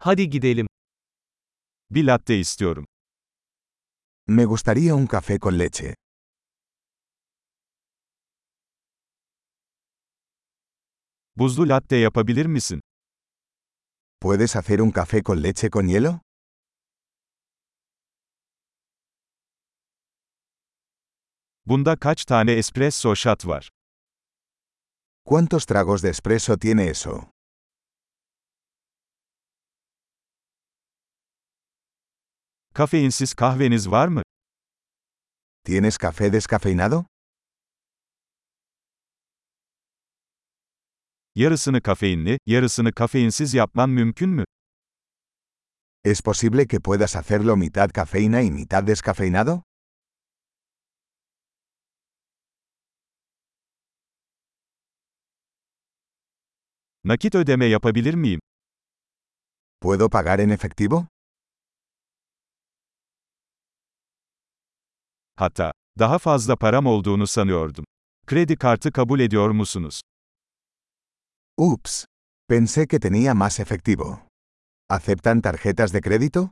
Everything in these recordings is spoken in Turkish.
Hadi gidelim. Bir latte istiyorum. Me gustaría un café con leche. Buzlu latte yapabilir misin? ¿Puedes hacer un café con leche con hielo? Bunda kaç tane espresso shot var? ¿Cuántos tragos de espresso tiene eso? Kafeinsiz kahveniz var mı? ¿Tienes café descafeinado? Yarısını kafeinli, yarısını kafeinsiz yapman mümkün mü? ¿Es posible que puedas hacerlo mitad cafeína y mitad descafeinado? Nakit ödeme yapabilir miyim? ¿Puedo pagar en efectivo? Hatta, daha fazla param olduğunu sanıyordum. Kredi kartı kabul ediyor musunuz? Ups. Pensé que tenía más efectivo. ¿Aceptan tarjetas de crédito?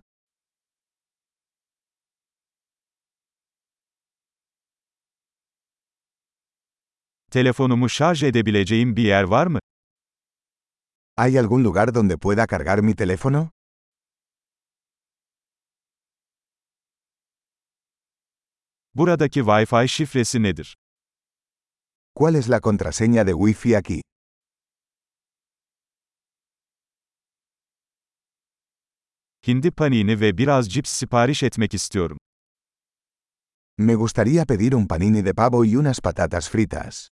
Telefonumu şarj edebileceğim bir yer var mı? ¿Hay algún lugar donde pueda cargar mi teléfono? Buradaki Wi-Fi şifresi nedir? ¿Cuál es la contraseña de Wi-Fi aquí? Hindi panini ve biraz cips sipariş etmek istiyorum. Me gustaría pedir un panini de pavo y unas patatas fritas.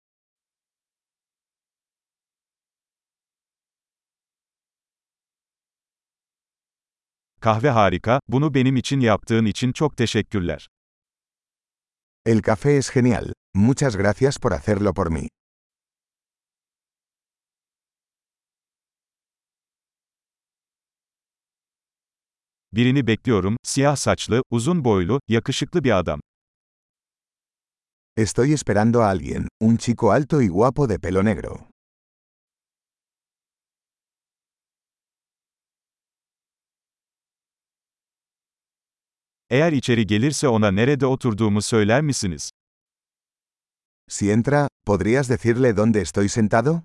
Kahve harika, bunu benim için yaptığın için çok teşekkürler. El café es genial. Muchas gracias por hacerlo por mí. Birini bekliyorum, siyah saçlı, uzun boylu, yakışıklı bir adam. Estoy esperando a alguien, un chico alto y guapo de pelo negro. Eğer içeri gelirse ona nerede oturduğumu söyler misiniz? Si entra, ¿podrías decirle dónde estoy sentado?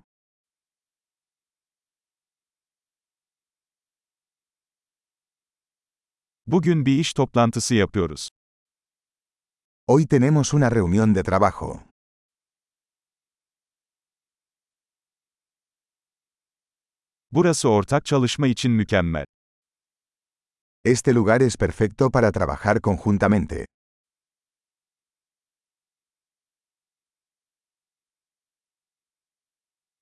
Bugün bir iş toplantısı yapıyoruz. Hoy tenemos una reunión de trabajo. Burası ortak çalışma için mükemmel. Este lugar es perfecto para trabajar conjuntamente.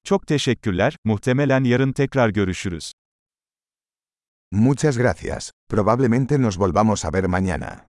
Çok teşekkürler, muhtemelen yarın tekrar görüşürüz. Muchas gracias. Probablemente nos volvamos a ver mañana.